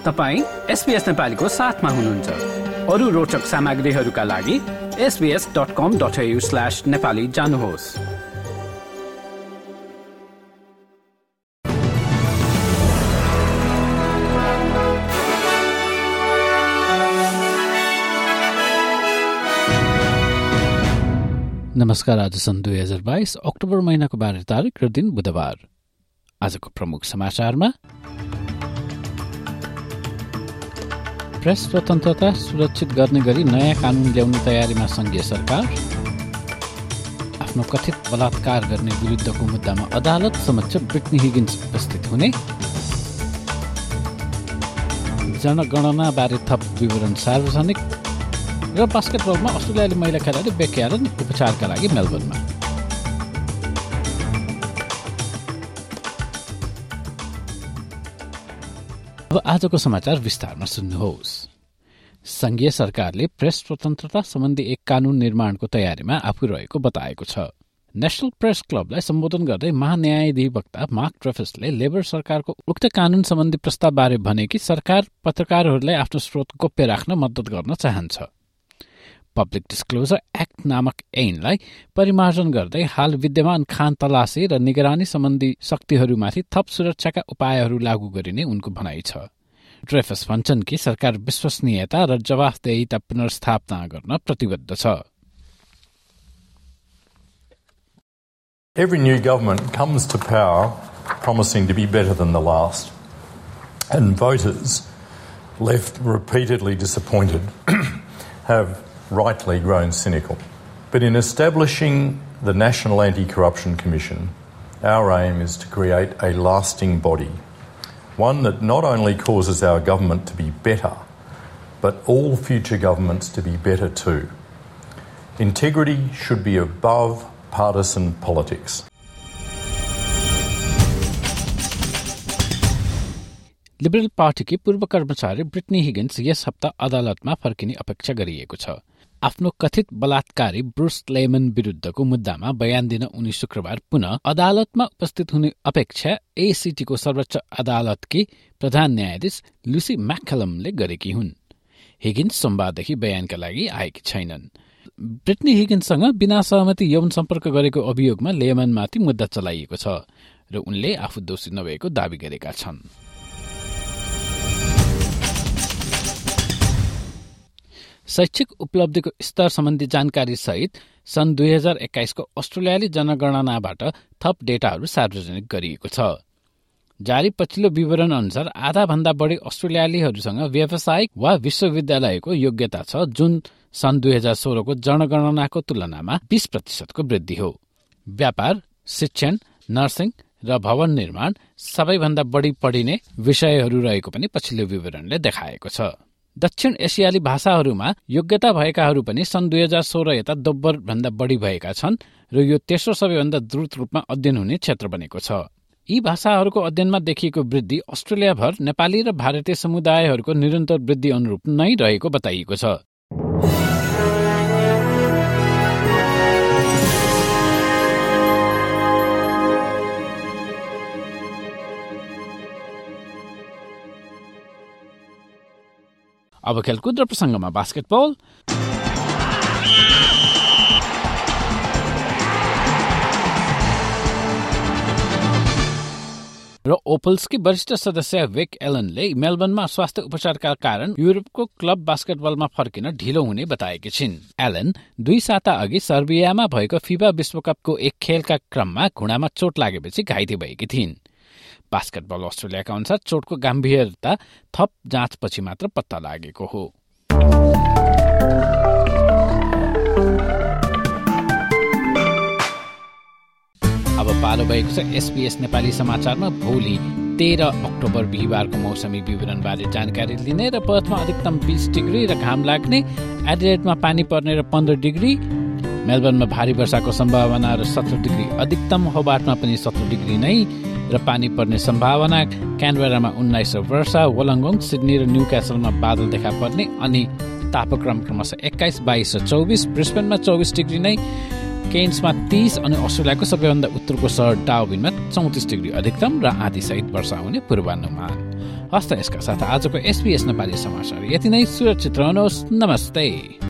तपाईँ एसपिएस नेपालीको साथमा हुनुहुन्छ। अरू रोचक सामग्रीहरूका लागि SBS dot com dot slash Nepali जानुहोस्। नमस्कार आज सन् दुई हजार बाइस अक्टोबर महिनाको बाह्र तारिक र दिन बुधबार। आजको प्रमुख समाचारमा प्रेस स्वतन्त्रता सुरक्षित गर्ने गरी नयाँ कानुन ल्याउने तयारीमा सङ्घीय सरकार आफ्नो कथित बलात्कार गर्ने विरुद्धको मुद्दामा अदालत समक्ष ब्रिटनी हिगिन्स उपस्थित हुने। जनगणनाबारे थप विवरण सार्वजनिक र बास्केटबलमा अस्ट्रेलियाली महिला खेलाडी बेक्यारन उपचारका लागि मेलबर्नमा। अब आजको समाचार विस्तारमा सुन्नुहोस्। संघीय सरकारले प्रेस स्वतन्त्रता सम्बन्धी एक कानून निर्माणको तयारीमा आफू रहेको बताएको छ। नेशनल प्रेस क्लबलाई सम्बोधन गर्दै महान्यायाधिवक्ता मार्क ट्रेफिसले लेबर सरकारको उक्त कानून सम्बन्धी प्रस्तावबारे भने कि सरकार पत्रकारहरूलाई आफ्नो स्रोत गोप्य राख्न मद्दत गर्न चाहन्छ। पब्लिक डिस्क्लोजर एक्ट नामक ऐनलाई परिमार्जन गर्दै हाल विद्यमान खान तलासी र निगरानी सम्बन्धी शक्तिहरूमाथि थप सुरक्षाका उपायहरू लागू गरिने उनको भनाइ छ। ड्रेफस भन्छन् कि सरकार विश्वसनीयता र जवाफदेहिता पुनर्स्थापना गर्न प्रतिबद्ध छ। Every new government comes to power promising to be better than the last, and voters, left repeatedly disappointed, have rightly grown cynical. But in establishing the National Anti Corruption Commission, our aim is to create a lasting body, one that not only causes our government to be better, but all future governments to be better too. Integrity should be above partisan politics. Liberal पार्टीकी पूर्व कर्मचारी Britney Higgins यस हप्ता अदालतमा फर्किने अपेक्षा गरिएको छ आफ्नो कथित बलात्कारी ब्रुस लेमन विरूद्धको मुद्दामा बयान दिन उनी शुक्रबार पुनः अदालतमा उपस्थित हुने अपेक्षा एसिटीको सर्वोच्च अदालतकी प्रधान न्यायाधीश लुसी म्याकलमले गरेकी हुन्। हिगिन्स सोमबारदेखि बयानका लागि आएकी छैनन्। ब्रिटनी हिगिन्ससँग बिना सहमति यौन सम्पर्क गरेको अभियोगमा लेमनमाथि मुद्दा चलाइएको छ र उनले आफू दोषी नभएको दावी गरेका छन्। शैक्षिक उपलब्धिको स्तर सम्बन्धी जानकारी सहित सन् दुई हजार एक्काइसको अस्ट्रेलियाली जनगणनाबाट थप डेटाहरू सार्वजनिक गरिएको छ। जारी पछिल्लो विवरण अनुसार आधा भन्दा बढी अस्ट्रेलियालीहरूसँग व्यावसायिक वा विश्वविद्यालयको योग्यता छ जुन सन् दुई हजार सोह्रको जनगणनाको तुलनामा बीस प्रतिशतको वृद्धि हो। व्यापार शिक्षण नर्सिङ र भवन निर्माण सबैभन्दा बढी पढिने विषयहरू रहेको पनि पछिल्लो विवरणले देखाएको छ। दक्षिण एसियाली भाषाहरूमा योग्यता भएकाहरू पनि सन् दुई हजार सोह्र यता दोब्बर भन्दा बढी भएका छन् र यो तेस्रो सबैभन्दा द्रुत रूपमा अध्ययन हुने क्षेत्र बनेको छ। यी भाषाहरूको अध्ययनमा देखिएको वृद्धि अस्ट्रेलियाभर नेपाली र भारतीय समुदायहरूको निरन्तर वृद्धि अनुरूप नै रहेको बताइएको छ। अब खेलकुद र प्रसङ्गमा बास्केटबल। र ओपल्सकी वरिष्ठ सदस्य विक एलनले मेलबर्नमा स्वास्थ्य उपचारका कारण युरोपको क्लब बास्केटबलमा फर्किन ढिलो हुने बताएकी छिन्। एलन दुई साता अघि सर्बियामा भएको फिफा विश्वकपको एक खेलका क्रममा घुँडामा चोट लागेपछि घाइते भएकी थिइन्। बास्केटबल अस्ट्रेलियाका अनुसार चोटको गम्भीरता थप जाँचपछि मात्र पत्ता लागेको हो। अब पालो भएको छ एसपीएस नेपाली समाचारमा। भोलि तेह्र अक्टोबर बिहिबारको मौसमी विवरणबारे जानकारी लिने र पर्थमा अधिकतम बिस डिग्री र घाम लाग्ने एडिलेडमा पानी पर्ने र पन्ध्र डिग्री मेलबर्नमा भारी वर्षाको सम्भावना र सत्र डिग्री अधिकतम होबाटमा पनि सत्र डिग्री नै र पानी पर्ने सम्भावना क्यानबेरामा उन्नाइस वर्षा वलङ्गोङ सिडनी र न्यू क्यासलमा बादल देखा पर्ने अनि तापक्रम क्रमशः एक्काइस बाइस र चौबिस ब्रिस्बेनमा चौबिस डिग्री नै केन्समा तिस अनि अस्ट्रेलियाको सबैभन्दा उत्तरको सहर डाउबिनमा चौतिस डिग्री अधिकतम र आधी सहित वर्षा हुने पूर्वानुमान। हस्त यसका साथ आजको एसपिएस नेपाली समाचार। यति नै सुरक्षित रहनुहोस्। नमस्ते।